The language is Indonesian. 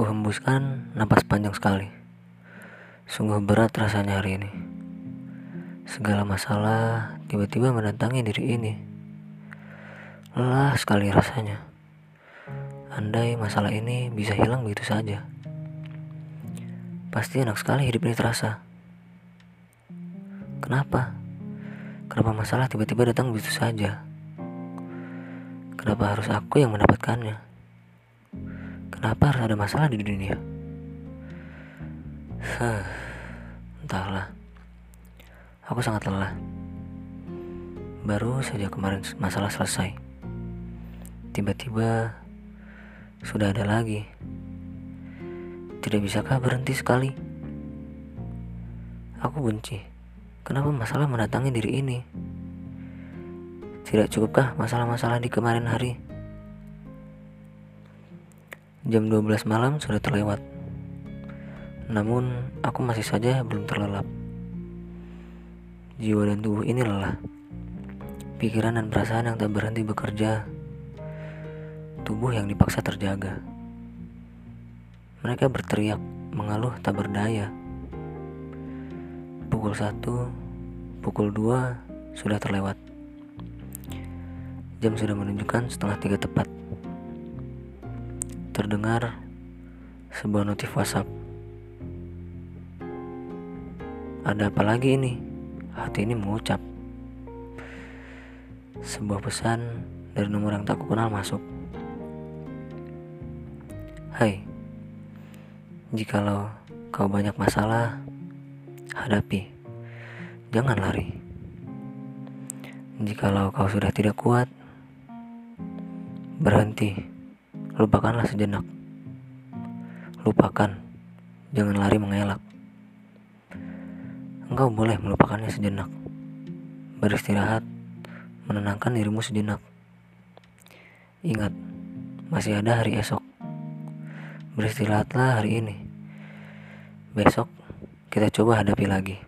hembuskan napas panjang sekali. Sungguh berat rasanya hari ini. Segala masalah tiba-tiba mendatangi diri ini. Lelah sekali rasanya. Andai masalah ini bisa hilang begitu saja. Pasti enak sekali hidup ini terasa. Kenapa? Kenapa masalah tiba-tiba datang begitu saja? Kenapa harus aku yang mendapatkannya? Kenapa harus ada masalah di dunia? Huh, entahlah. Aku sangat lelah. Baru saja kemarin masalah selesai. Tiba-tiba sudah ada lagi. Tidak bisakah berhenti sekali? Aku benci. Kenapa masalah mendatangi diri ini? Tidak cukupkah masalah-masalah di kemarin hari? Jam 12 malam sudah terlewat. Namun, aku masih saja belum terlelap. Jiwa dan tubuh ini lelah. Pikiran dan perasaan yang tak berhenti bekerja. Tubuh yang dipaksa terjaga. Mereka berteriak, mengeluh tak berdaya. Pukul satu, pukul dua sudah terlewat. Jam sudah menunjukkan setengah tiga tepat terdengar sebuah notif WhatsApp. Ada apa lagi ini? Hati ini mengucap. Sebuah pesan dari nomor yang tak kukenal masuk. Hai, jikalau kau banyak masalah, hadapi. Jangan lari. Jikalau kau sudah tidak kuat, berhenti lupakanlah sejenak. Lupakan, jangan lari mengelak. Engkau boleh melupakannya sejenak. Beristirahat, menenangkan dirimu sejenak. Ingat, masih ada hari esok. Beristirahatlah hari ini. Besok kita coba hadapi lagi.